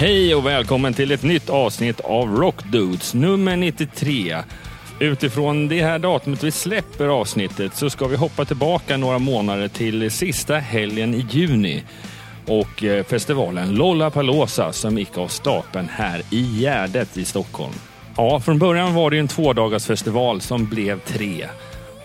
Hej och välkommen till ett nytt avsnitt av Rock Dudes, nummer 93. Utifrån det här datumet vi släpper avsnittet så ska vi hoppa tillbaka några månader till sista helgen i juni och eh, festivalen Lollapalooza som gick av stapeln här i Gärdet i Stockholm. Ja, från början var det en tvådagarsfestival som blev tre.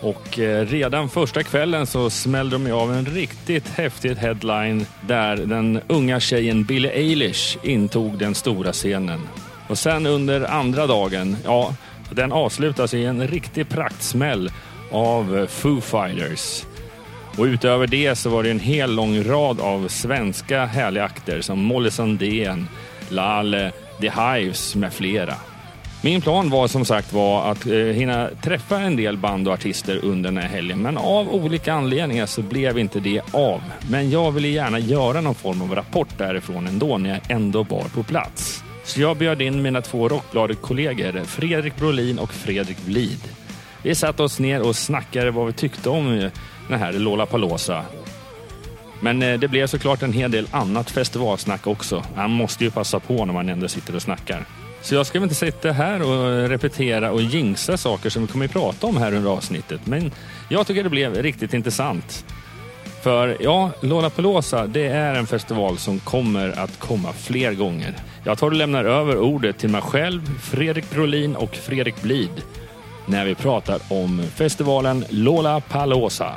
Och eh, redan första kvällen så smällde de av en riktigt häftig headline där den unga tjejen Billie Eilish intog den stora scenen. Och sen under andra dagen, ja, den avslutas i en riktig praktsmäll av eh, Foo Fighters. Och utöver det så var det en hel lång rad av svenska härliga akter som Molly Sandén, Lale, The Hives med flera. Min plan var som sagt var att eh, hinna träffa en del band och artister under den här helgen, men av olika anledningar så blev inte det av. Men jag ville gärna göra någon form av rapport därifrån ändå när jag ändå var på plats. Så jag bjöd in mina två Rockbladet-kollegor Fredrik Brolin och Fredrik Blid. Vi satte oss ner och snackade vad vi tyckte om eh, den här Lollapalooza. Men eh, det blev såklart en hel del annat festivalsnack också. Man måste ju passa på när man ändå sitter och snackar. Så jag ska väl inte sitta här och repetera och jinxa saker som vi kommer att prata om här under avsnittet. Men jag tycker det blev riktigt intressant. För ja, Lollapalooza, det är en festival som kommer att komma fler gånger. Jag tar och lämnar över ordet till mig själv, Fredrik Brolin och Fredrik Blid när vi pratar om festivalen Lollapalooza.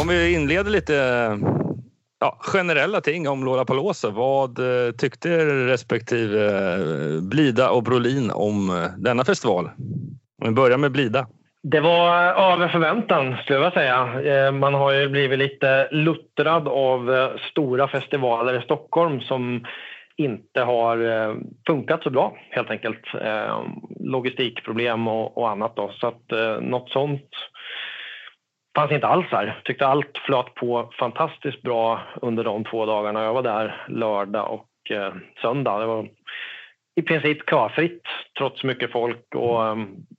Om vi inleder lite ja, generella ting om Lollapalooza. Vad eh, tyckte respektive eh, Blida och Brolin om eh, denna festival? Om vi börjar med Blida. Det var över förväntan skulle jag säga. Man har ju blivit lite luttrad av stora festivaler i Stockholm som inte har funkat så bra helt enkelt. Logistikproblem och, annat då. Så att något sånt fanns inte alls här. Tyckte allt flöt på fantastiskt bra under de två dagarna jag var där, lördag och eh, söndag. Det var i princip köfritt trots mycket folk och eh,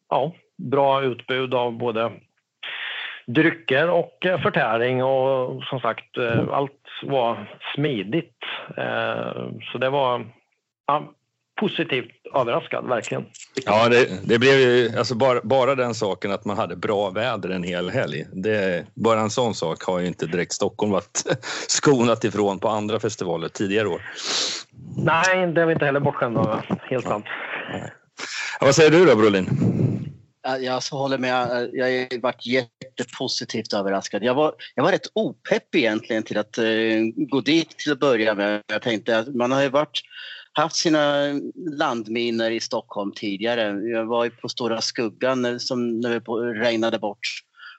ja, bra utbud av både drycker och eh, förtäring och som sagt eh, allt var smidigt. Eh, så det var ja, positivt överraskad, verkligen. Ja, det, det, blev ju alltså bara, bara den saken att man hade bra väder en hel helg. Det, bara en sån sak har ju inte direkt Stockholm varit skonat ifrån på andra festivaler tidigare år. Nej, det är vi inte heller bortskämda med. Helt sant. Ja, vad säger du då, Brolin? Jag håller med. Jag har varit jättepositivt överraskad. Jag var, jag var rätt opepp egentligen till att uh, gå dit till att börja med. Jag tänkte att man har ju varit haft sina landminer i Stockholm tidigare. Jag var ju på Stora Skuggan eh, som när det regnade bort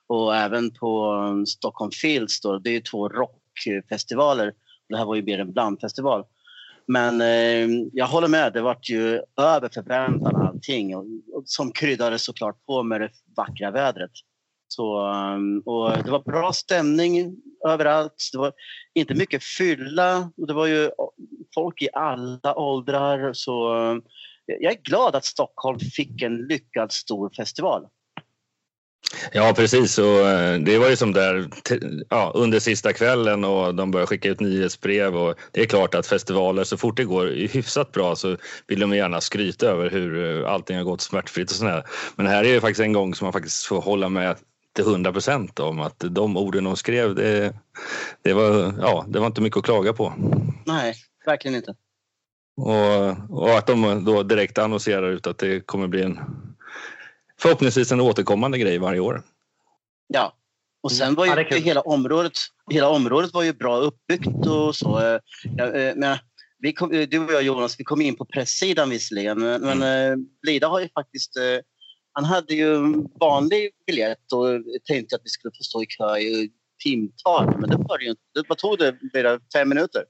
och även på eh, Stockholm Fields. Då. Det är två rockfestivaler. Det här var ju mer en blandfestival. Men eh, jag håller med, det vart ju över förväntan allting och, och, som kryddade såklart på med det vackra vädret. Så, eh, och det var bra stämning överallt. Det var inte mycket fylla. Det var ju folk i alla åldrar. Så um, jag är glad att Stockholm fick en lyckad stor festival. Ja precis, och eh, det var ju som där ja, under sista kvällen och de började skicka ut nyhetsbrev och det är klart att festivaler så fort det går hyfsat bra så vill de gärna skryta över hur eh, allting har gått smärtfritt och sådär. Men här är ju faktiskt en gång som man faktiskt får hålla med till hundra procent om att de orden de skrev, det, det, var, ja, det var inte mycket att klaga på. Nej, verkligen inte. Och, och att de då direkt annonserar ut att det kommer bli en förhoppningsvis en återkommande grej varje år. Ja, och sen var ju ja, hela området, hela området var ju bra uppbyggt och så. Ja, eh, men vi kom, du och jag Jonas, vi kom in på presssidan visserligen, men mm. Eh, Blida har ju faktiskt eh, han hade ju en vanlig biljett och tänkte att vi skulle få stå i kö i timtal. Men det var det ju inte. Vad tog det? Bara fem minuter?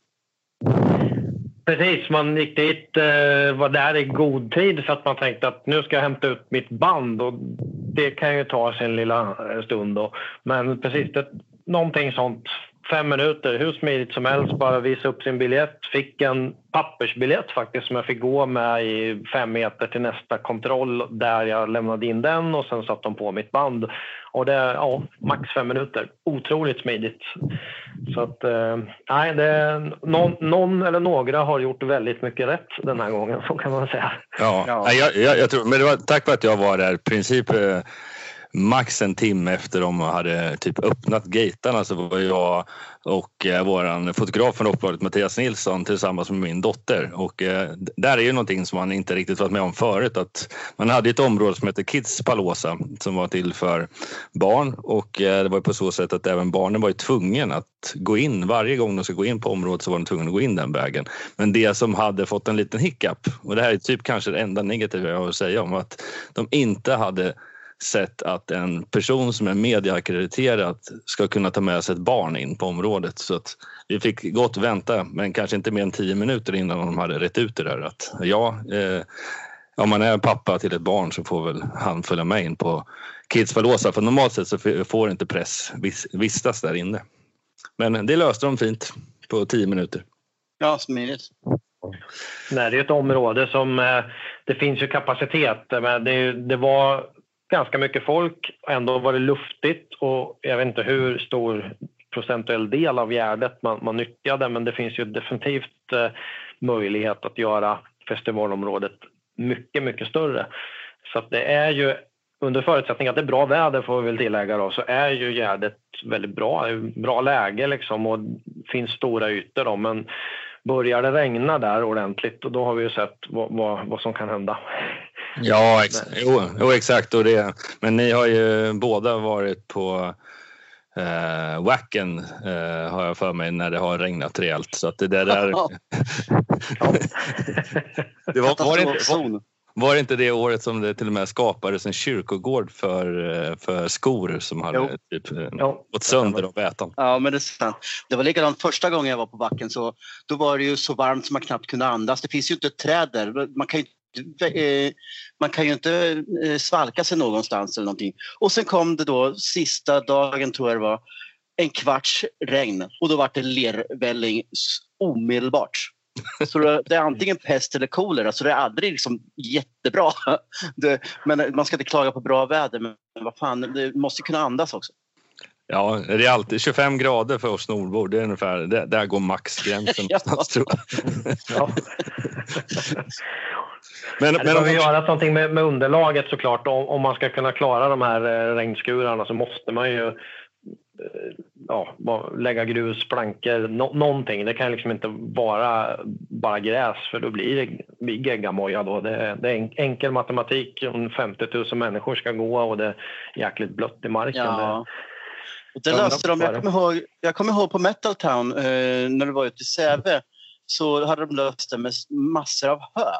Precis, man gick dit, eh, var där i god tid för att man tänkte att nu ska jag hämta ut mitt band och det kan ju ta sin lilla eh, stund. Då. Men precis, det, någonting sånt fem minuter, hur smidigt som helst, bara visa upp sin biljett. Fick en pappersbiljett faktiskt som jag fick gå med i fem meter till nästa kontroll där jag lämnade in den och sen satte de på mitt band. Och det, ja, max fem minuter. Otroligt smidigt. Så att, eh, nej, det, någon, någon, eller några har gjort väldigt mycket rätt den här gången, så kan man säga. Ja, ja. Jag, jag, jag tror, men det var tack vare att jag var där, princip eh, max en timme efter de hade typ öppnat gatarna så var jag och eh, våran fotograf från Rockbladet Mattias Nilsson tillsammans med min dotter. Och eh, där är ju någonting som man inte riktigt varit med om förut att man hade ett område som heter Kids Palosa som var till för barn. Och eh, det var på så sätt att även barnen var ju tvungen att gå in. Varje gång de ska gå in på området så var de tvungna att gå in den vägen. Men det som hade fått en liten hiccup och det här är typ kanske det enda negativa jag har att säga om att de inte hade sett att en person som är medieackrediterad ska kunna ta med sig ett barn in på området. Så att vi fick gott vänta, men kanske inte mer än tio minuter innan de hade rätt ut det där. Att ja, eh, om man är pappa till ett barn så får väl han följa med in på Kids. För normalt sett så får inte press vistas där inne. Men det löste de fint på tio minuter. Ja, smidigt. Nej, det är ett område som eh, det finns ju kapacitet. Men det, det var ganska mycket folk. Ändå var det luftigt och jag vet inte hur stor procentuell del av Gärdet man, man nyttjade men det finns ju definitivt eh, möjlighet att göra festivalområdet mycket, mycket större. Så att det är ju under förutsättning att det är bra väder får vi väl tillägga då, så är ju Gärdet väldigt bra, bra läge liksom och finns stora ytor då, men börjar det regna där ordentligt och då har vi ju sett vad, vad, vad som kan hända. Ja, ex jo, jo, exakt. Och det, men ni har ju båda varit på eh, Wacken eh, har jag för mig när det har regnat rejält. Så att det där... det var, var, det inte, var, var det inte det året som det till och med skapades en kyrkogård för, eh, för skor som hade typ, eh, gått sönder av vätan? Ja, men det är sant. Det var likadant första gången jag var på backen. Så, då var det ju så varmt som man knappt kunde andas. Det finns ju inte ett träd där. Man kan ju man kan ju inte eh, svalka sig någonstans eller någonting. Och sen kom det då sista dagen tror jag det var en kvarts regn och då var det lervälling omedelbart. Så det är antingen pest eller kolera, så det är aldrig liksom jättebra. Det, men man ska inte klaga på bra väder, men vad fan, det måste kunna andas också. Ja, det är alltid 25 grader för oss nordbor. Det är ungefär, det, där går maxgränsen ja. ja. Men, det behöver göras någonting med, med underlaget såklart. Om, om man ska kunna klara de här eh, regnskurarna så måste man ju eh, ja, lägga grus, plankor, no, någonting. Det kan liksom inte vara bara gräs för då blir det blir geggamoja då. Det, det är enkel matematik om 50 000 människor ska gå och det är jäkligt blött i marken. Ja. Det, det löste de. Jag kommer ihåg, jag kommer ihåg på Metal Town eh, när du var ute i Säve så hade de löst det med massor av hö.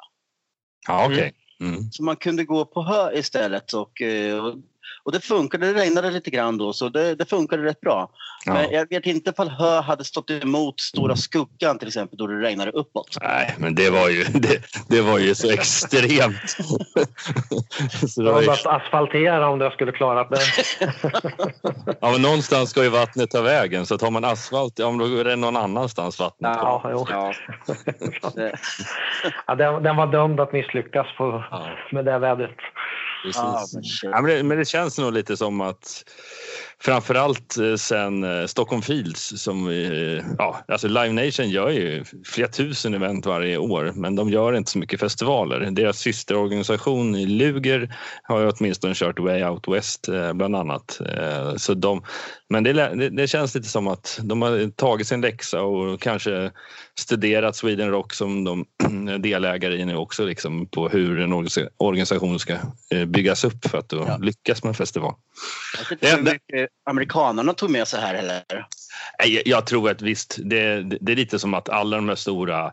Ja, okay. Mm. mm. Så man kunde gå på hö istället och, eh, och och det funkade, det regnade lite grann då så det, det funkade rätt bra. Ja. Men jag vet inte ifall hö hade stått emot stora skuggan till exempel då det regnade uppåt. Nej, men det var ju, det, det var ju så extremt. så det var ju... att asfaltera om det skulle klarat det. ja, men någonstans ska ju vattnet ta vägen så tar man asfalt, ja, då är det någon annanstans vattnet ja, jo. ja. ja, den, den var dömd att misslyckas på, ja. med det vädret. Precis. Ja, men, det, men det känns nog lite som att framförallt eh, sen eh, Stockholm Fields som eh, ja, alltså Live Nation gör ju flera tusen event varje år men de gör inte så mycket festivaler. Deras systerorganisation Luger har ju åtminstone kört Way Out West bland annat. Så de, men det, det, det känns lite som att de har tagit sin läxa och kanske studerat Sweden Rock som de delägare i nu också liksom på hur en organisation ska byggas upp för att ja. lyckas med en festival. Inte amerikanerna tog med sig här heller. Jag, jag tror att visst, det, det, är lite som att alla de här stora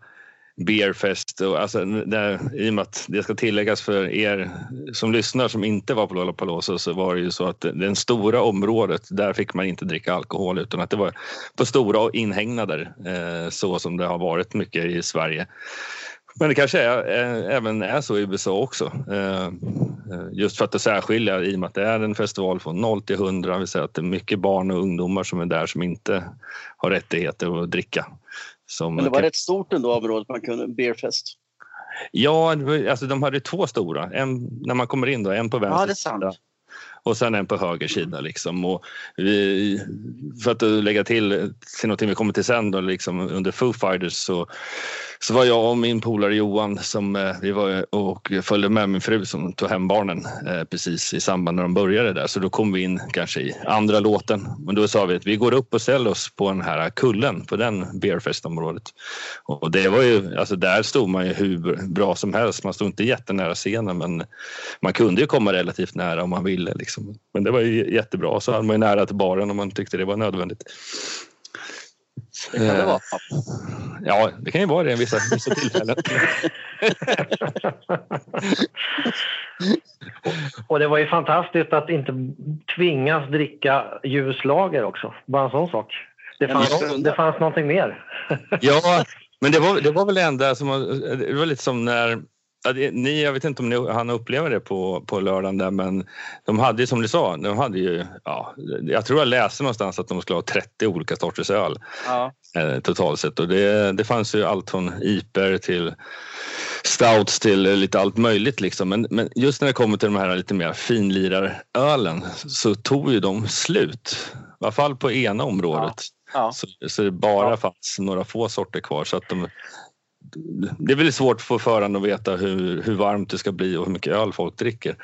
Beerfest och alltså, där, i och med att det ska tilläggas för er som lyssnar som inte var på Lollapalooza så var det ju så att det stora området där fick man inte dricka alkohol utan att det var på stora inhägnader eh, så som det har varit mycket i Sverige. Men det kanske är, även är så i USA också. Eh, just för att det särskilja i och med att det är en festival från 0 till 100, vill säga att det är mycket barn och ungdomar som är där som inte har rättigheter att dricka. Som Men det var kan... rätt stort ändå området man kunde, Beerfest. Ja, alltså de hade två stora. En när man kommer in då, en på vänster ja, det är sant och sen en på höger sida. Liksom. Och vi, för att lägga till till något vi kommer till sen då, liksom, under Foo Fighters så så var jag och min polare Johan som eh, vi var och följde med min fru som tog hem barnen eh, precis i samband när de började där. Så då kom vi in kanske i andra låten. Men då sa vi att vi går upp och ställer oss på den här kullen på den Beerfest-området. Och det var ju, alltså där stod man ju hur bra som helst. Man stod inte jättenära scenen men man kunde ju komma relativt nära om man ville. Liksom. Men det var ju jättebra. Så hade man ju nära till baren om man tyckte det var nödvändigt. Det kan det vara. Ja, det kan ju vara det i vissa, vissa tillfällen. och det var ju fantastiskt att inte tvingas dricka ljuslager också. Bara en sån sak. Det fanns, det fanns någonting mer. ja, men det var, det var väl det enda som det var lite som när Ja, det, ni, jag vet inte om ni hann uppleva det på, på lördagen där, men de hade ju som du sa, de hade ju, ja, jag tror jag läste någonstans att de skulle ha 30 olika sorters öl ja. eh, totalt sett och det, det fanns ju allt från iper till stouts till lite allt möjligt liksom. Men, men just när det kommer till de här lite mer finlirarölen så tog ju de slut, i alla fall på ena området. Ja. Ja. Så, så det bara fanns några få sorter kvar så att de det är väl svårt för föraren att veta hur, hur varmt det ska bli och hur mycket öl folk dricker.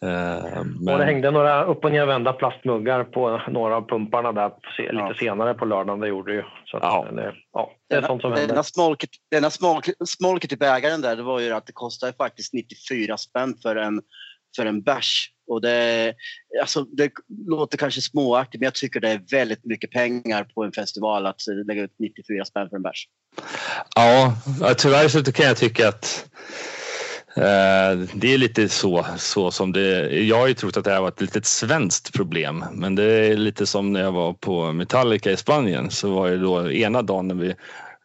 Men... Och det hängde några upp och nervända plastmuggar på några av pumparna där lite ja. senare på lördagen. Det gjorde det ju. Så ja. Det, ja, det är denna, sånt som händer. Denna smolket, denna smolket, smolket i bägaren där, det var ju att det kostade faktiskt 94 spänn för en, för en bärs. Och det, alltså, det låter kanske småaktigt men jag tycker det är väldigt mycket pengar på en festival att lägga ut 94 spänn för en bärs. Ja, tyvärr så kan jag tycka att eh, det är lite så, så som det Jag har ju trott att det här var ett litet svenskt problem men det är lite som när jag var på Metallica i Spanien så var det då ena dagen när vi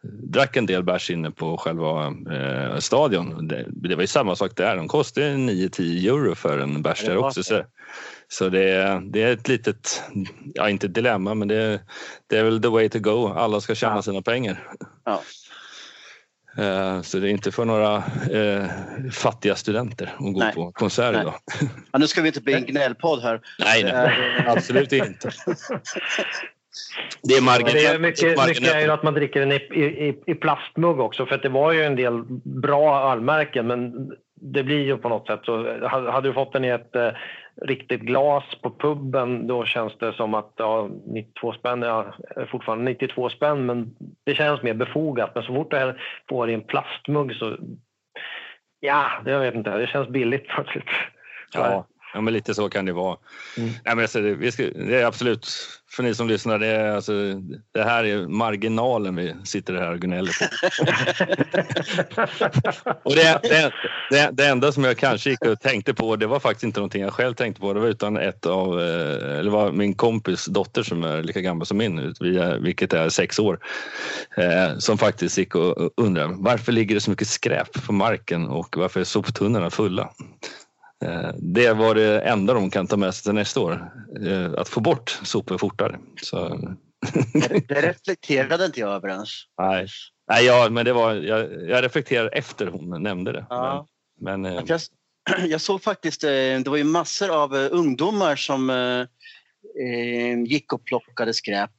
drack en del bärs inne på själva eh, stadion. Det, det, var ju samma sak där. De kostade 9-10 euro för en bärs där också. Så, så det, det, är ett litet, ja inte ett dilemma, men det, det, är väl the way to go. Alla ska tjäna ja. sina pengar. Ja. Eh, så det är inte för några eh, fattiga studenter att gå nej. på konsert idag. Ja, nu ska vi inte bli en gnällpodd här. Nej, nej absolut inte. Det är marginellt. Det är mycket, mycket är ju att man dricker den i, i, i plastmugg också för att det var ju en del bra ölmärken men det blir ju på något sätt så hade du fått den i ett eh, riktigt glas på puben då känns det som att ja, 92 spänn, ja, fortfarande 92 spänn men det känns mer befogat. Men så fort du får i en plastmugg så ja, det, jag vet inte, det känns billigt plötsligt. Ja. Ja, men lite så kan det vara. Mm. Nej, men alltså, det, vi ska, det är absolut, för ni som lyssnar, det, är, alltså, det här är marginalen vi sitter här och gnäller på. och det, det, det, det, enda som jag kanske gick och tänkte på, det var faktiskt inte någonting jag själv tänkte på, det var utan ett av, eh, eller var min kompis dotter som är lika gammal som min, vilket är sex år, eh, som faktiskt gick och undrade varför ligger det så mycket skräp på marken och varför är soptunnorna fulla? Eh, det var det enda de kan ta med sig till nästa år. Eh, att få bort sopor fortare. Så... Det reflekterade inte jag över ens. Nej, Nej ja, men det var, jag, jag reflekterade efter hon nämnde det. Ja. Men, men, eh, jag, jag, såg faktiskt, det var ju massor av ungdomar som gick och plockade skräp.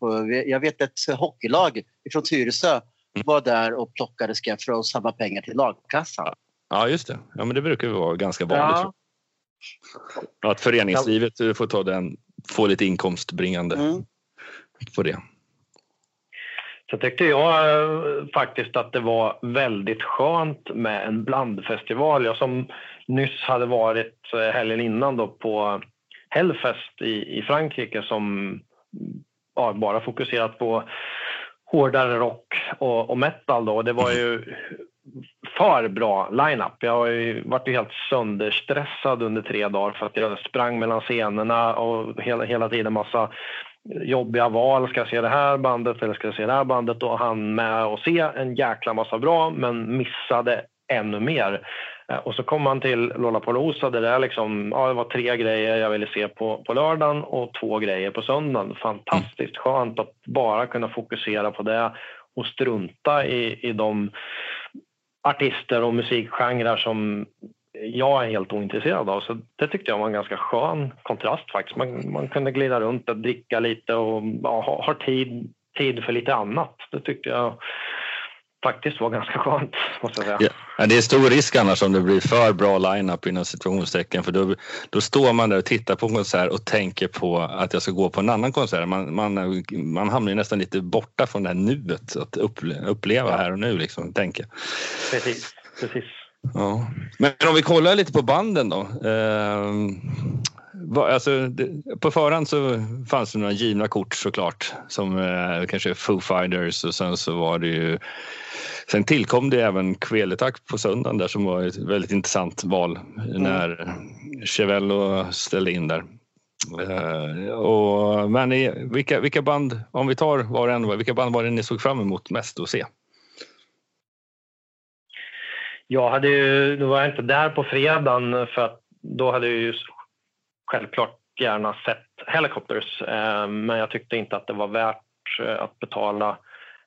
Jag vet ett hockeylag från Tyresö var där och plockade skräp för att samla pengar till lagkassan. Ja, just det. Ja, men det brukar vara ganska vanligt. Ja. Att föreningslivet får ta den, få lite inkomstbringande mm. på det. Så tyckte jag eh, faktiskt att det var väldigt skönt med en blandfestival. Jag som nyss hade varit eh, helgen innan då på Hellfest i, i Frankrike som ja, bara fokuserat på hårdare rock och, och metal. Då. Det var ju för bra line-up. Jag har ju varit helt sönderstressad under tre dagar för att jag sprang mellan scenerna och hela, hela tiden massa jobbiga val. Ska jag se det här bandet eller ska jag se det här bandet? Och han med och se en jäkla massa bra men missade ännu mer. Eh, och så kom man till Lollapalooza där det, liksom, ja, det var tre grejer jag ville se på, på lördagen och två grejer på söndagen. Fantastiskt skönt att bara kunna fokusera på det och strunta i, i de artister och musikgenrer som jag är helt ointresserad av. Så det tyckte jag var en ganska skön kontrast faktiskt. Man, man kunde glida runt och dricka lite och ja, ha, ha tid, tid för lite annat. Det tyckte jag faktiskt var ganska skönt, måste jag säga. Ja, det är stor risk annars om det blir för bra line-up inom situationstecken för då, då står man där och tittar på en konsert och tänker på att jag ska gå på en annan konsert. Man, man, man hamnar ju nästan lite borta från det här nuet, att uppleva ja. här och nu liksom, tänka. Precis, precis. Ja. Men om vi kollar lite på banden då. Eh, alltså, det, på förhand så fanns det några givna kort såklart som eh, kanske Foo Fighters och sen så var det ju Sen tillkom det även Kveletak på söndagen där som var ett väldigt intressant val mm. när Chevello ställde in där. Uh, och, men i, vilka, vilka band, om vi tar var och en, vilka band var det ni såg fram emot mest att se? Jag hade ju, då var jag inte där på fredagen för att då hade jag ju självklart gärna sett Helicopters uh, men jag tyckte inte att det var värt uh, att betala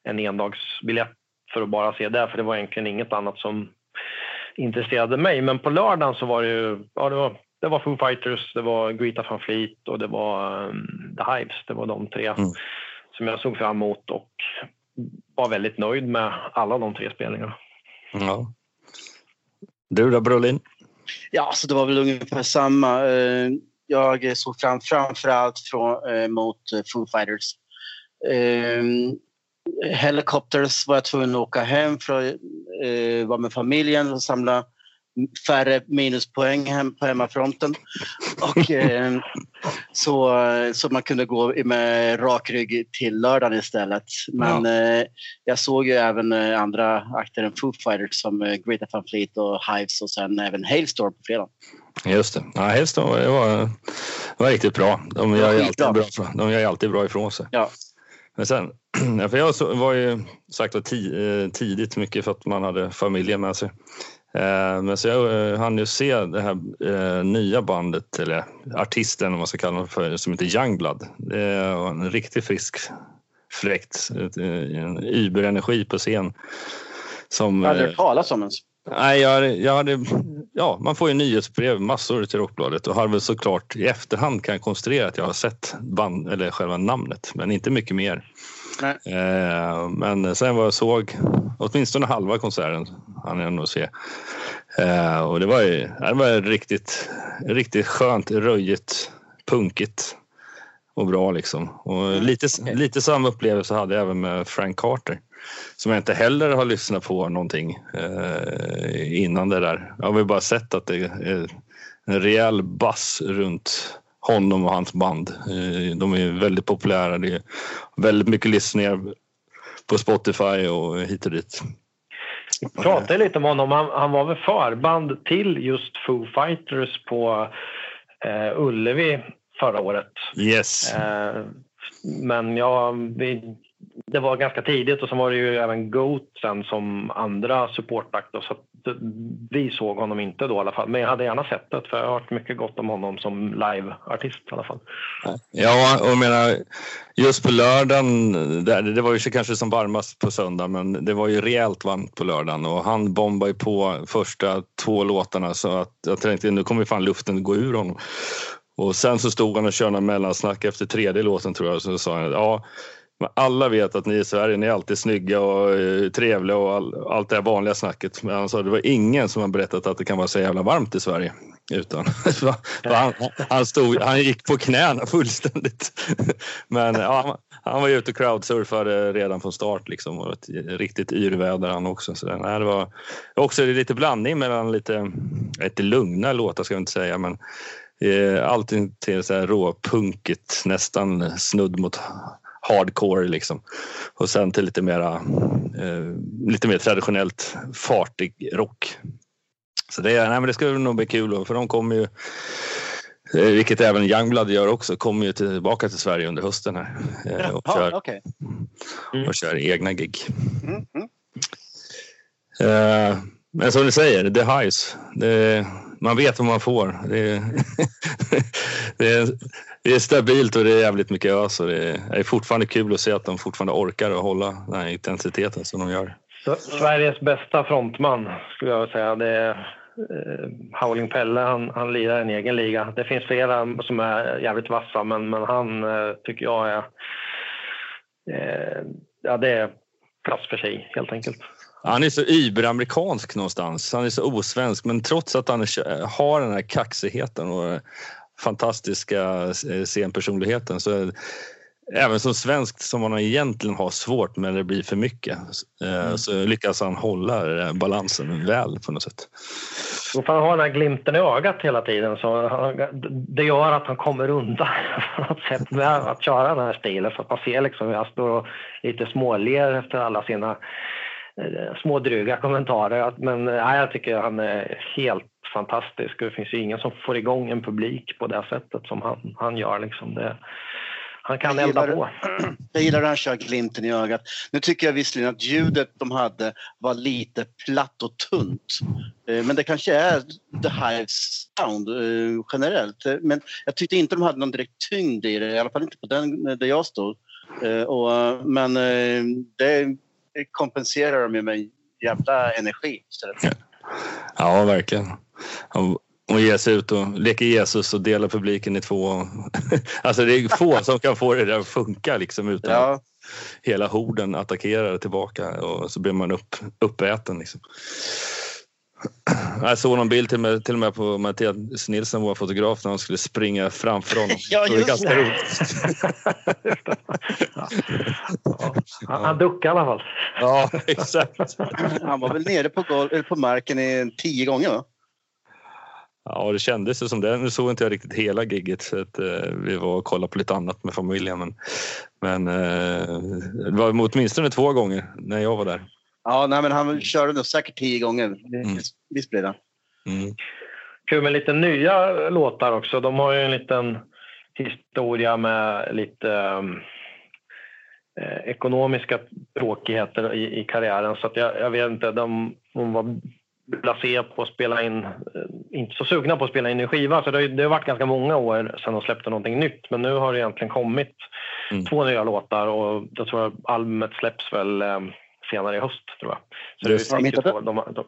en endagsbiljett för att bara se det, för det var egentligen inget annat som intresserade mig. Men på lördagen så var det ju, ja det var, det var Foo Fighters, det var Greta van Fleet och det var um, The Hives. Det var de tre mm. som jag såg fram emot och var väldigt nöjd med alla de tre spelningarna. Ja. Du då Brolin? Ja, så det var väl ungefär samma. Eh, jag såg fram framförallt från, eh, mot Foo Fighters. Ehm, Helicopters var jag tvungen att åka hem för att eh, vara med familjen och samla färre minuspoäng hem på hemmafronten. Och, eh, så, så man kunde gå med rak rygg till lördagen istället. Men ja. eh, jag såg ju även eh, andra akter än Foo Fighters som eh, Greta Van Fleet och Hives och sen även Hailstorm på fredag. Just det. Ja, Hailstorm var, var riktigt bra. De gör, ju alltid bra, de gör alltid bra ifrån sig. Ja. Men sen, för jag var ju sagt var eh, tidigt mycket för att man hade familjen med sig. Eh, men så jag eh, hann ju se det här nya bandet, eller artisten om man ska kalla det för, som heter Youngblood. Det var en riktigt frisk fläkt, en überenergi på scen. Som, jag hade hört talas om ens. Nej, jag, jag hade, ja, man får ju nyhetsbrev, massor till Rockbladet och har väl såklart i efterhand kan jag konstatera att jag har sett band, eller själva namnet, men inte mycket mer. Eh, men sen vad jag såg, åtminstone halva konserten hann jag nog se. Eh, och det var ju det var riktigt, riktigt skönt, röjigt, punkigt och bra liksom. Och mm, lite, okay. lite samma upplevelse hade jag även med Frank Carter som jag inte heller har lyssnat på någonting eh, innan det där. Jag har väl bara sett att det är en rejäl bass runt honom och hans band. Eh, de är väldigt populära. Det är väldigt mycket lyssningar på Spotify och hit och dit. Vi pratade lite om honom. Han, han var väl förband till just Foo Fighters på eh, Ullevi förra året. Yes. Eh, men ja, vi det var ganska tidigt och så var det ju även Goat sen som andra supportakt. Så vi såg honom inte då i alla fall. Men jag hade gärna sett det för jag har hört mycket gott om honom som liveartist i alla fall. Ja, och jag menar just på lördagen, det var ju kanske som varmast på söndag men det var ju rejält varmt på lördagen och han bombade ju på första två låtarna så att jag tänkte nu kommer fan luften gå ur honom. Och sen så stod han och körde mellansnack efter tredje låten tror jag och så sa han ja alla vet att ni i Sverige ni är alltid snygga och eh, trevliga och all, allt det här vanliga snacket. Men han sa det var ingen som har berättat att det kan vara så jävla varmt i Sverige. Utan, han, han, stod, han gick på knäna fullständigt. Men ja, han var ju ute och crowdsurfade redan från start liksom, och ett riktigt yrväder han också. Så nej, det var också lite blandning mellan lite, lite lugna låtar ska jag inte säga men eh, allting till så här råpunkigt, nästan snudd mot hardcore liksom. Och sen till lite mera, eh, lite mer traditionellt fartig rock. Så det, nej, men det skulle nog bli kul för de kommer ju eh, vilket även Youngblood gör också, kommer ju tillbaka till Sverige under hösten här. Eh, och, kör, okay. mm. och kör egna gig. Mm. Mm. Uh, men som du säger, The Highs. Det, man vet vad man får. Det, det, är, det är stabilt och det är jävligt mycket ös och det är fortfarande kul att se att de fortfarande orkar att hålla den här intensiteten som de gör. Sveriges bästa frontman skulle jag säga. Det är eh, Howling Pelle, han, han lirar en egen liga. Det finns flera som är jävligt vassa, men, men han eh, tycker jag är... Eh, ja, det är klass för sig, helt enkelt. Han är så überamerikansk någonstans. Han är så osvensk, men trots att han har den här kaxigheten och fantastiska scenpersonligheten så även som svensk som man egentligen har svårt men det blir för mycket eh, mm. så lyckas han hålla balansen väl på något sätt. Och han har den här glimten i ögat hela tiden så det gör att han kommer undan på något sätt med att köra den här stilen så att man ser liksom hur han står och lite småler efter alla sina eh, små dryga kommentarer. Men nej, jag tycker han är helt fantastisk. Det finns ju ingen som får igång en publik på det sättet som han, han gör. Liksom det, han kan jag elda på. Jag gillar hur han kör glimten i ögat. Nu tycker jag visserligen att ljudet de hade var lite platt och tunt. Eh, men det kanske är The Hives sound eh, generellt. Eh, men jag tyckte inte de hade någon direkt tyngd i det, i alla fall inte på den där jag stod. men det kompenserar de med jävla energi istället. Ja, verkligen och ge sig ut och leka Jesus och dela publiken i två. alltså det är få som kan få det där att funka liksom utan ja. att hela horden attackerar tillbaka och så blir man upp, uppäten. Liksom. Jag såg någon bild till, med, till och med på Mattias Nilsson, vår fotograf, när han skulle springa framför honom. ja, just det. ganska roligt. ja. Han duckade i alla fall. Ja, exakt. Han var väl nere på, golv, på marken i tio gånger va? Ja, det kändes som det. Nu såg inte jag riktigt hela gigget så att, eh, vi var och kollade på lite annat med familjen. Men, men eh, det var åtminstone två gånger när jag var där. Ja, nej, men han körde nog säkert tio gånger. Mm. Visst blev det. Mm. Kul med lite nya låtar också. De har ju en liten historia med lite eh, ekonomiska tråkigheter i, i karriären. Så att jag, jag vet inte, de, de var blasé på att spela in, eh, inte så sugna på att spela in en skiva. Så det har, det har varit ganska många år sedan de släppte någonting nytt. Men nu har det egentligen kommit mm. två nya låtar och jag tror att albumet släpps väl eh, senare i höst. Tror jag. Så det, har, de hittat de, de, de,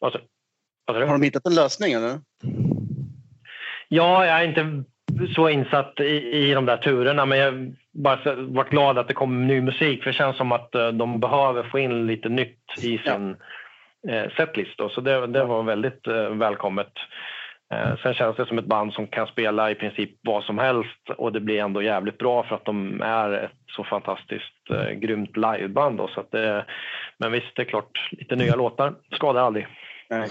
alltså, alltså, har de hittat en lösning eller? Ja, jag är inte så insatt i, i de där turerna men jag bara varit glad att det kommer ny musik för det känns som att eh, de behöver få in lite nytt i sin ja eh, setlist. Då. Så det, det var väldigt eh, välkommet. Eh, sen känns det som ett band som kan spela i princip vad som helst och det blir ändå jävligt bra för att de är ett så fantastiskt eh, grymt liveband. Då, så att det, men visst, det är klart, lite nya låtar skadar aldrig. Nej.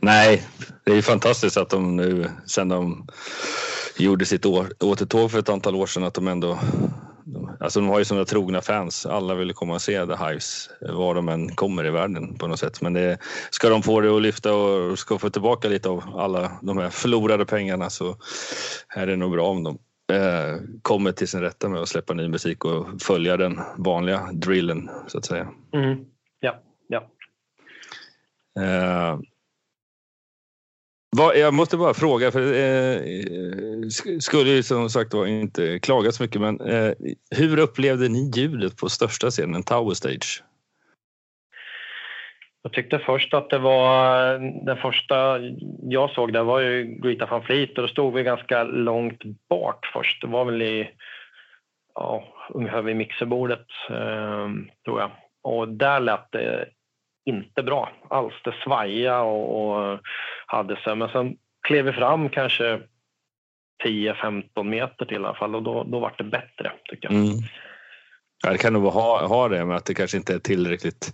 Nej, det är fantastiskt att de nu sen de gjorde sitt återtåg för ett antal år sedan att de ändå Alltså de har ju sådana trogna fans. Alla vill komma och se The Hives var de än kommer i världen på något sätt. Men det, ska de få det att lyfta och ska få tillbaka lite av alla de här förlorade pengarna så är det nog bra om de eh, kommer till sin rätta med att släppa ny musik och följa den vanliga drillen så att säga. Mm. Ja, ja. Eh, jag måste bara fråga, för eh, eh skulle ju som sagt var inte klaga så mycket, men eh, hur upplevde ni ljudet på största scenen, Tower Stage? Jag tyckte först att det var, den första jag såg där var ju Greta van Fleet och då stod vi ganska långt bak först. Det var väl i, ja, ungefär vid mixerbordet eh, tror jag. Och där lät det inte bra alls. Det svajade och, och hade sig. Men sen klev vi fram kanske 10-15 meter till i alla fall och då, då var det bättre tycker jag. Mm. Ja, det kan nog ha, ha det med att det kanske inte är tillräckligt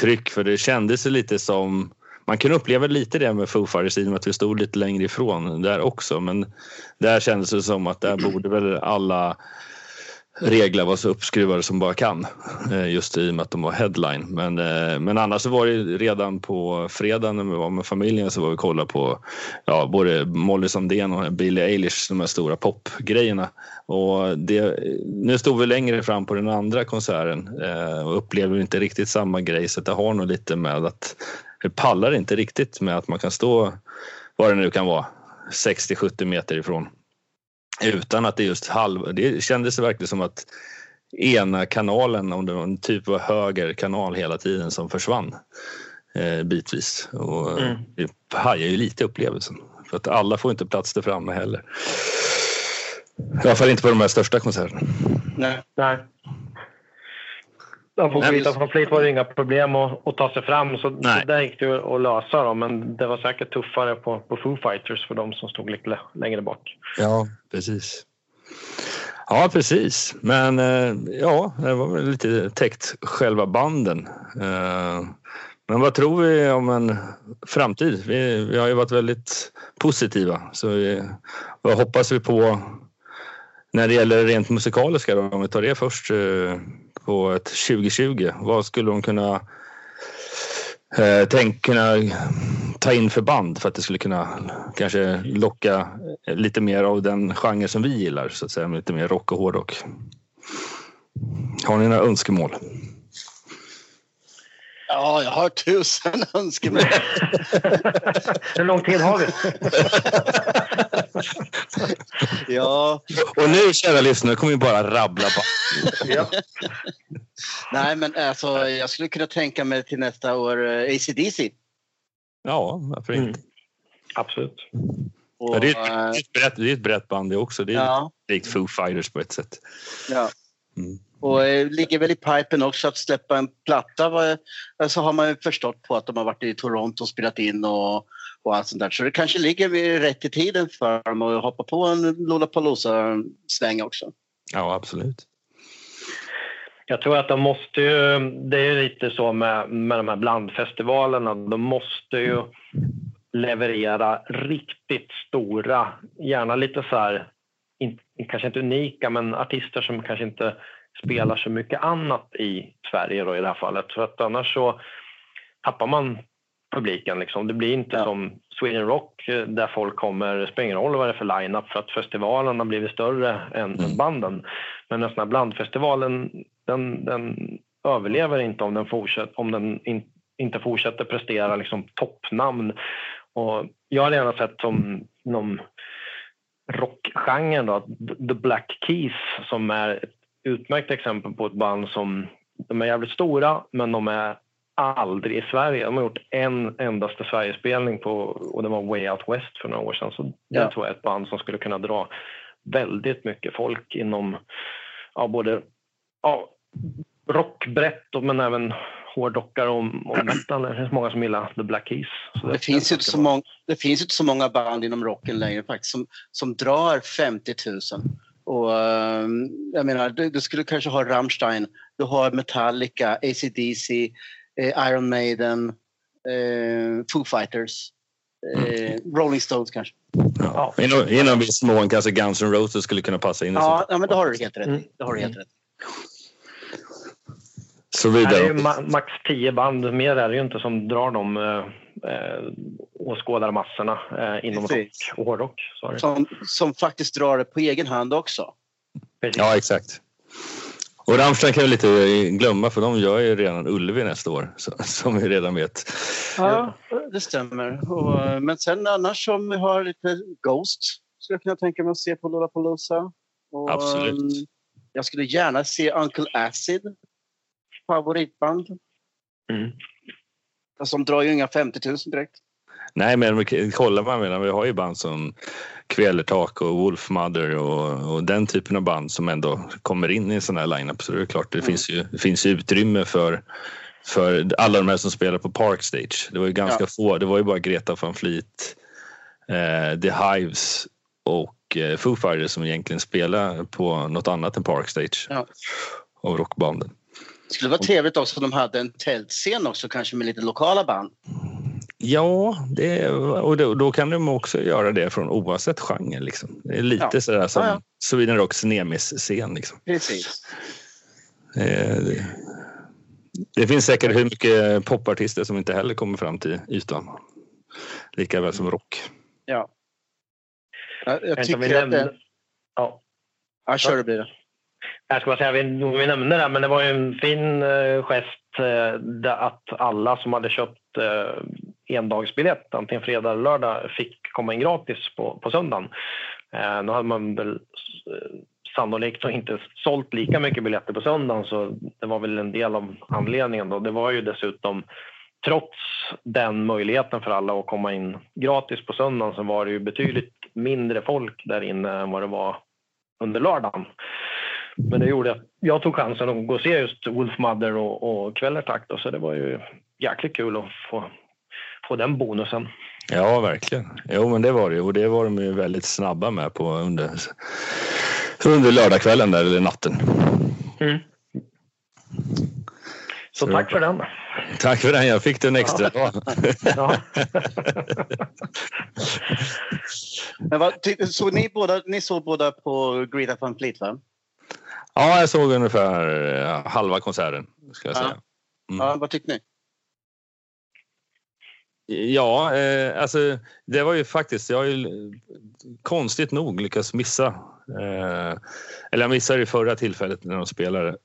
tryck för det kändes lite som man kan uppleva lite det med Foo Fighters i och med att vi stod lite längre ifrån där också men där kändes det som att där borde väl alla regler var så uppskruvade som bara kan. Eh, just i och med att de var headline. Men, eh, men annars så var det redan på fredagen när vi var med familjen så var vi och kollade på ja, både Molly Sandén och Billie Eilish, de här stora popgrejerna. Och det, nu stod vi längre fram på den andra konserten eh, och upplever inte riktigt samma grej så det har nog lite med att det pallar inte riktigt med att man kan stå, vad det nu kan vara, 60-70 meter ifrån utan att det just halv... Det kändes verkligen som att ena kanalen, om det var en typ av höger kanal hela tiden som försvann. eh, bitvis. Och mm. Det hajar ju lite upplevelsen. För att alla får inte plats där framme heller. I alla fall inte på de här största konserterna. Nej. Nej. De får vita från Fleet var det inga problem att, att ta sig fram, så, så där gick det att lösa. Då, men det var säkert tuffare på, på Foo Fighters för de som stod lite längre bak. Ja, precis. Ja, precis. Men eh, ja, det var väl lite täckt själva banden. Eh, men vad tror vi om en framtid? Vi, vi har ju varit väldigt positiva. Så vi, vad hoppas vi på när det gäller rent musikaliska då, om vi tar det först eh, på ett 2020. Vad skulle de kunna eh, tänk, kunna ta in för band för att det skulle kunna kanske locka lite mer av den genre som vi gillar så att säga, lite mer rock och hårdrock. Har ni några önskemål? Ja, jag har tusen önskemål. Hur lång tid har vi? ja. Och nu, kära lyssnare, kommer vi bara rabbla på. ja. Nej, men alltså, jag skulle kunna tänka mig till nästa år eh, ACDC. Ja, varför inte? Mm. Absolut. Och, ja, det, är ett, det, är ett brett, det är ett brett band det också. Det är ja. likt Foo Fighters på ett sätt. Ja. Mm. Och eh, ligger väl i pipen också att släppa en platta. Så alltså har man ju förstått på att de har varit i Toronto och spelat in och, och allt sånt där. Så det kanske ligger rätt i tiden för dem att hoppa på en Lollapalooza-sväng också. Ja, absolut. Jag tror att de måste ju, det är lite så med, med de här blandfestivalerna, de måste ju leverera riktigt stora, gärna lite så här, in, kanske inte unika, men artister som kanske inte spelar så mycket annat i Sverige då i det här fallet. För att annars så tappar man publiken. Liksom. Det blir inte ja. som Sweden Rock eh, där folk kommer, det spelar ingen roll vad det är för line-up för att festivalen har blivit större än, mm. banden. Men den här blandfestivalen, den, den överlever inte om den, fortsätter, om den in, inte fortsätter prestera liksom, toppnamn. Och jag har gärna sett som inom rockgenren då, The Black Keys som är ett utmärkt exempel på ett band som de är jävligt stora, men de är aldrig i Sverige. De har gjort en endaste Sverigespelning på, och det var Way Out West för några år sedan. Så det ja. tror jag är ett band som skulle kunna dra väldigt mycket folk inom ja, både ja, rockbrett men även hårdrockar och, och metal. Det finns många som gillar The Black Keys. Det, det, finns inte så många, det finns inte så många band inom rocken längre faktiskt som, som drar 50 000. Och, ehm, jag menar, du, du, skulle kanske ha Rammstein, du har Metallica, ACDC, Iron Maiden, eh, Foo Fighters, eh, mm. Rolling Stones kanske. Ja. Inom, inom viss mån kanske Guns N' Roses skulle kunna passa in. Ja, ja men det har du helt rätt mm. Det har du helt rätt Så vidare. Det är ju ma max tio band, mer är det ju inte som drar de eh, eh åskådarmassorna eh, inom Precis. rock och hårdrock. Som, som faktiskt drar det på egen hand också. Precis. Ja, exakt. Och Rammstein kan vi lite glömma för de gör ju redan Ullevi nästa år som vi redan vet. Ja, det stämmer. Och, men sen annars som vi har lite Ghost skulle jag kunna tänka mig att se på Lollapalooza. Och, Absolut. Um, jag skulle gärna se Uncle Acid. Favoritband. Mm. Alltså, de drar ju inga 50 000 direkt. Nej, men kollar man menar, vi har ju band som Kvelertak och Wolfmother och, och, den typen av band som ändå kommer in i en sån här line-up. Så det är klart, det, mm. finns ju, det finns utrymme för, för alla de här som spelar på Park Stage. Det var ju ganska ja. få, det var ju bara Greta van Fleet, eh, The Hives och eh, Foo Fighters som egentligen spelar på något annat än Park Stage ja. av rockbanden. Det skulle vara trevligt också om de hade en tältscen också, kanske med lite lokala band. Ja, det, och då, då, kan de också göra det från oavsett genre. Liksom. Det är lite ja. sådär som ja, ja. Sweden Rocks Nemis-scen. Liksom. Precis. Eh, det, det, finns säkert hur mycket popartister som inte heller kommer fram till ytan. Lika väl som rock. Ja. Jag, jag tycker att det... Ja. Ja, kör det blir det. Jag ska bara säga, vi, vi nämnde det, men det var ju en fin uh, gest uh, att alla som hade köpt eh, endagsbiljett, antingen fredag eller lördag, fick komma in gratis på, på söndagen. Eh, då hade man väl eh, sannolikt inte sålt lika mycket biljetter på söndagen så det var väl en del av anledningen. Då. Det var ju dessutom trots den möjligheten för alla att komma in gratis på söndagen så var det ju betydligt mindre folk där inne än vad det var under lördagen. Men det gjorde att jag tog chansen att gå och se just Wolf Mother och, och Kvällertakt så det var ju jäkligt kul att få, få den bonusen. Ja, verkligen. Jo, men det var det och det var de ju väldigt snabba med på under, under lördagskvällen där, eller natten. Mm. Så, Så tack för den. Tack för den, jag fick den extra. Ja. ja. Men vad, så ni, båda, ni såg båda på Greta Van Fleet va? Ja, jag såg ungefär eh, halva konserten. Ska jag säga. Mm. Ja, vad tyckte ni? Ja, eh, alltså det var ju faktiskt, jag har ju konstigt nog lyckats missa. Eh, eller jag missade det förra tillfället när de spelade.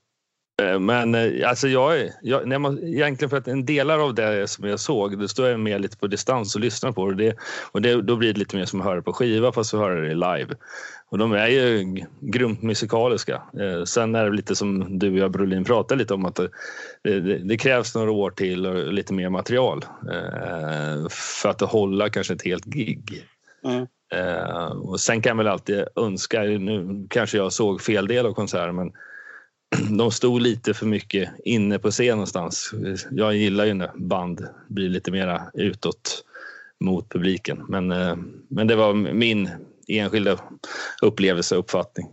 Eh, men eh, alltså jag, jag, när man, egentligen för att en delar av det som jag såg, då står jag med lite på distans och lyssnar på det. det och det, då blir det lite mer som att höra på skiva fast att höra det live. Och de är ju grymt musikaliska. Eh, sen är det lite som du och jag Brolin pratade lite om att det, det, det, krävs några år till och lite mer material eh, för att hålla kanske ett helt gig. Mm. Eh, och sen kan jag väl alltid önska, nu kanske jag såg fel del av konserten men de stod lite för mycket inne på scen någonstans. Jag gillar ju när band blir lite mera utåt mot publiken. Men, eh, men det var min enskilda upplevelse och uppfattning.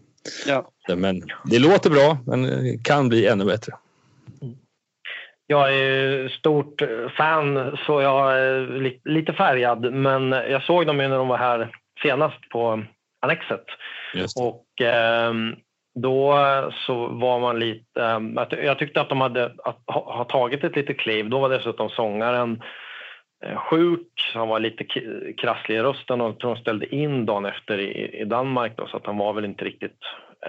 Ja. Men det låter bra, men kan bli ännu bättre. Jag är stort fan, så jag är lite färgad. Men jag såg dem när de var här senast på Annexet. Och eh, då eh, så var man lite... Eh, jag tyckte att de hade att, ha tagit ett litet kliv. Då var dessutom sångaren eh, sjuk, han var lite krasslig i rösten och de ställde in dagen efter i, i Danmark då, så att han var väl inte riktigt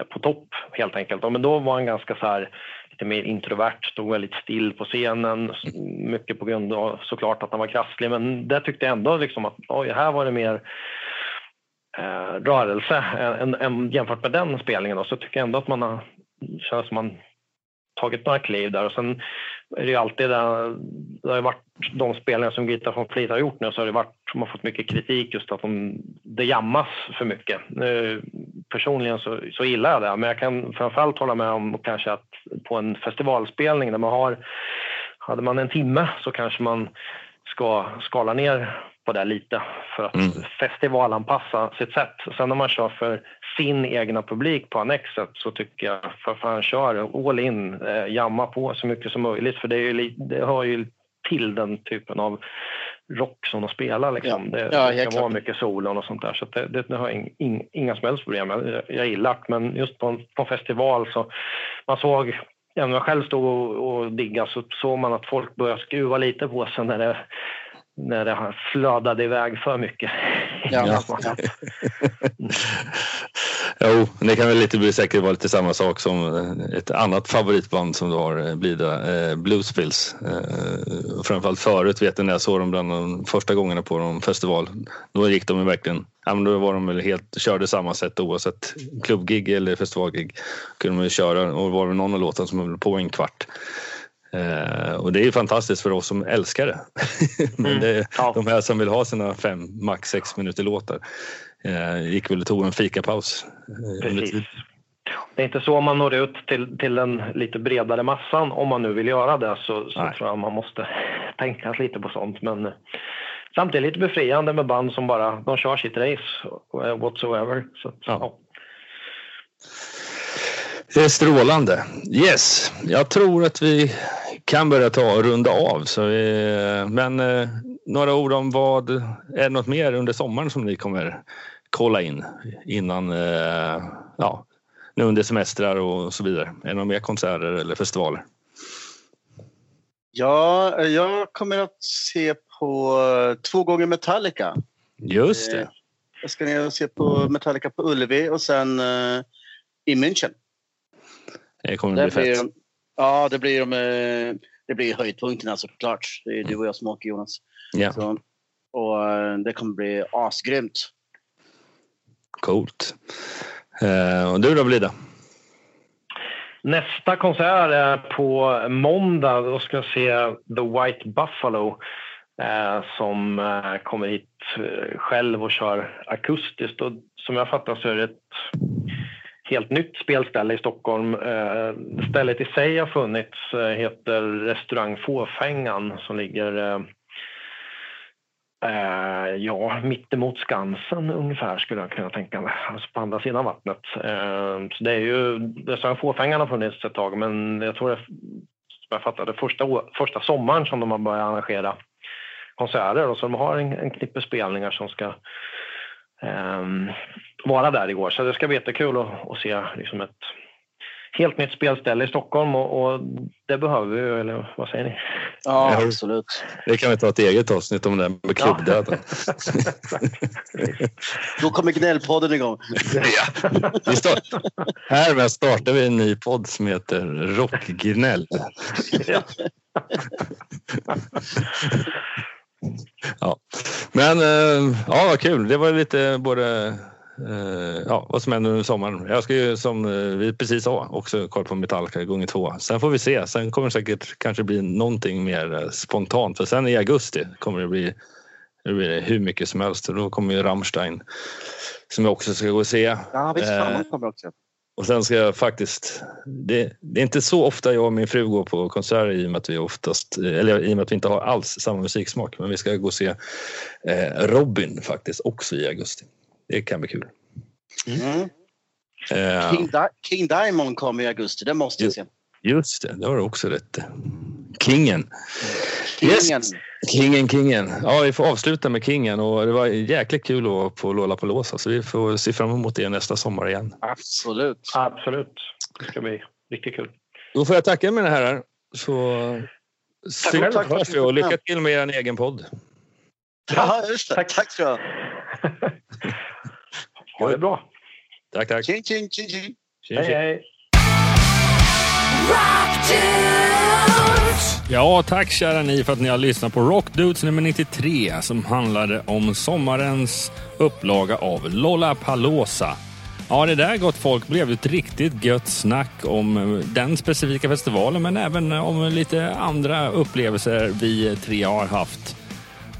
på topp helt enkelt. Men då var han ganska så här, lite mer introvert, stod väldigt still på scenen. Mycket på grund av såklart att han var krasslig, men det tyckte jag ändå liksom att oj, här var det mer eh, rörelse än, än, jämfört med den spelningen. Då, så tycker jag ändå att man har, känns som man tagit några kliv där. Och sen är det ju alltid det, det har varit de spelningar som Grita von Fleet har gjort nu så har det varit, de har fått mycket kritik just att de, det jammas för mycket. Nu, personligen så, så gillar jag det, men jag kan framförallt hålla med om kanske att på en festivalspelning där man har, hade man en timme så kanske man ska skala ner på det lite för att mm. festivalanpassa sitt sätt. Sen när man kör för sin egna publik på Annexet så tycker jag för fan kör all in, eh, jamma på så mycket som möjligt för det, är ju, det hör ju till den typen av rock som de spelar. Liksom. Ja. Det, ja, det ska vara mycket solon och sånt där. Så det, det, det har jag in, inga som helst problem med. Jag, jag gillar det, men just på en, på en festival så man såg Ja, när jag själv stod och, och diggade så såg man att folk började skruva lite på sig när det när det flödade iväg för mycket. Ja. jo, det kan väl lite bli säkert vara lite samma sak som ett annat favoritband som du har, eh, Blida, eh, Bluespills. Eh, framförallt förut vet jag när jag såg dem bland de första gångerna på någon festival. Då gick de verkligen, ja, men då var de väl helt, körde samma sätt oavsett klubbgig eller festivalgig. Kunde de köra och var det någon av låtarna som höll på en kvart. Eh, och det är ju fantastiskt för oss som älskar det. Men mm. det, ja. de här som vill ha sina fem, max sex minuter låtar eh, gick väl och tog en fikapaus. Eh, Precis. Det är inte så man når ut till, till den lite bredare massan om man nu vill göra det så, så tror jag man måste tänka lite på sånt. Men eh, samtidigt lite befriande med band som bara de kör sitt race eh, whatsoever. Så, ja. Ja. Det är strålande. Yes, jag tror att vi kan börja ta och runda av. Så vi, men eh, några ord om vad, är det något mer under sommaren som ni kommer kolla in innan, eh, ja, nu under semestrar och så vidare? Är det några mer konserter eller festivaler? Ja, jag kommer att se på två gånger Metallica. Just det. Eh, jag ska ner och se på Metallica på Ullevi och sen uh, i München. Det kommer bli fett. Ja, det blir, de, eh, det blir höjdpunkterna såklart. Det är du och jag som åker Jonas. Ja. Så, och eh, det kommer bli asgrymt. Coolt. Eh, och du då Blida? Nästa konsert är på måndag. Då ska jag se The White Buffalo eh, som kommer hit själv och kör akustiskt. Och som jag fattar så är det ett helt nytt spelställe i Stockholm. Eh, stället i sig har funnits, eh, heter Restaurang Fåfängan som ligger eh, ja, mittemot Skansen ungefär skulle jag kunna tänka mig. Alltså på andra sidan vattnet. Så det är ju, restaurang Fåfängan har funnits ett tag men jag tror det, jag fattade, första, första sommaren som de har börjat arrangera konserter och så de har en, en knippe spelningar som ska vara där igår. Så det ska bli jättekul att, att se liksom ett helt nytt spelställe i Stockholm och, och, det behöver vi, eller vad säger ni? Ja, absolut. Det kan vi ta ett eget avsnitt om det med klubbdöden. Ja. Då kommer gnällpodden igång. ja. vi start, härmed startar vi en ny podd som heter Rockgnäll. ja. ja. Men eh, ja, vad kul. Det var lite både Uh, ja, vad som händer under sommaren. Jag ska ju som uh, vi precis sa också kolla på Metallica gånger två. Sen får vi se. Sen kommer det säkert kanske bli någonting mer spontant för sen i augusti kommer det bli, det blir hur mycket som helst då kommer ju Rammstein som jag också ska gå och se. Ja, visst fan, kommer också. Och sen ska jag faktiskt, det, det, är inte så ofta jag och min fru går på konserter i och med att vi oftast, eller i och med att vi inte har alls samma musiksmak, men vi ska gå och se eh, Robin faktiskt också i augusti. Det kan bli kul. Mm. Uh, King, Di King, Diamond kommer i augusti, det måste jag se. Just det, det har du också rätt Kingen. Kingen. Yes. Kingen, kingen. Ja, vi får avsluta med kingen och det var jäkligt kul att vara på Lollapalooza så vi får se fram emot det nästa sommar igen. Absolut. Absolut. Det ska bli riktigt kul. Då får jag tacka mina herrar. Så syns och hörs vi och lycka till med er egen podd. Ja, just det. Tack, tack ska du ha. Ha det bra. Tack, tack. Tjing, tjing, tjing, tjing. Hej, hej. Ja, tack kära ni för att ni har lyssnat på Rockdudes nummer 93 som handlade om sommarens upplaga av Lollapalooza. Ja, det där gott folk blev ett riktigt gött snack om eh, den specifika festivalen men även eh, om lite andra upplevelser vi tre har haft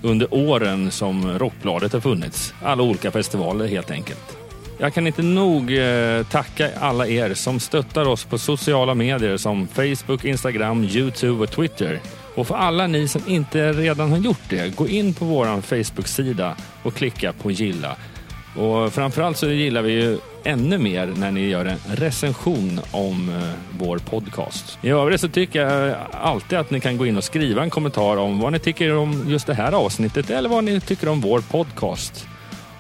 under åren som Rockbladet har funnits. Alla olika festivaler helt enkelt. Jag kan inte nog eh, tacka alla er som stöttar oss på sociala medier som Facebook, Instagram, Youtube och Twitter. Och för alla ni som inte redan har gjort det, gå in på vår Facebook-sida och klicka på gilla. Och framförallt så gillar vi ju ännu mer när ni gör en recension om eh, vår podcast. I övrigt så tycker jag alltid att ni kan gå in och skriva en kommentar om vad ni tycker om just det här avsnittet eller vad ni tycker om vår podcast.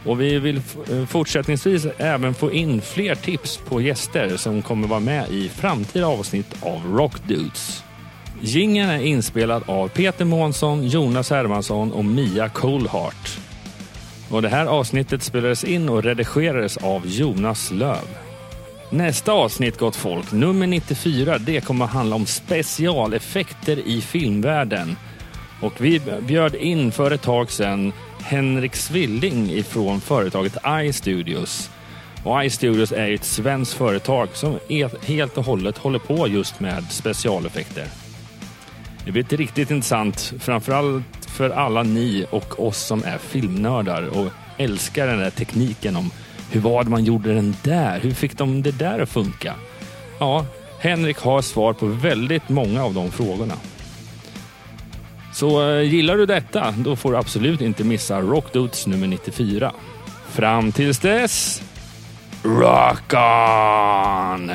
Och vi vill eh, fortsättningsvis även få in fler tips på gäster som kommer vara med i framtida avsnitt av Rock Dudes. Gingen är inspelad av Peter Månsson, Jonas Hermansson och Mia Coolhart. Och det här avsnittet spelades in och redigerades av Jonas Löv. Nästa avsnitt, gott folk, nummer 94, det kommer att handla om specialeffekter i filmvärlden. Och vi bjöd in för ett tag sedan Henrik Svilling ifrån företaget iStudios. Och iStudios är ett svenskt företag som helt och hållet håller på just med specialeffekter. Det blir riktigt intressant, framförallt för alla ni och oss som är filmnördar och älskar den där tekniken om hur var det man gjorde den där? Hur fick de det där att funka? Ja, Henrik har svar på väldigt många av de frågorna. Så eh, gillar du detta, då får du absolut inte missa Rockdudes nummer 94. Fram tills dess, rock on!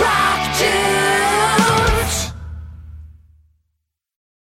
Rock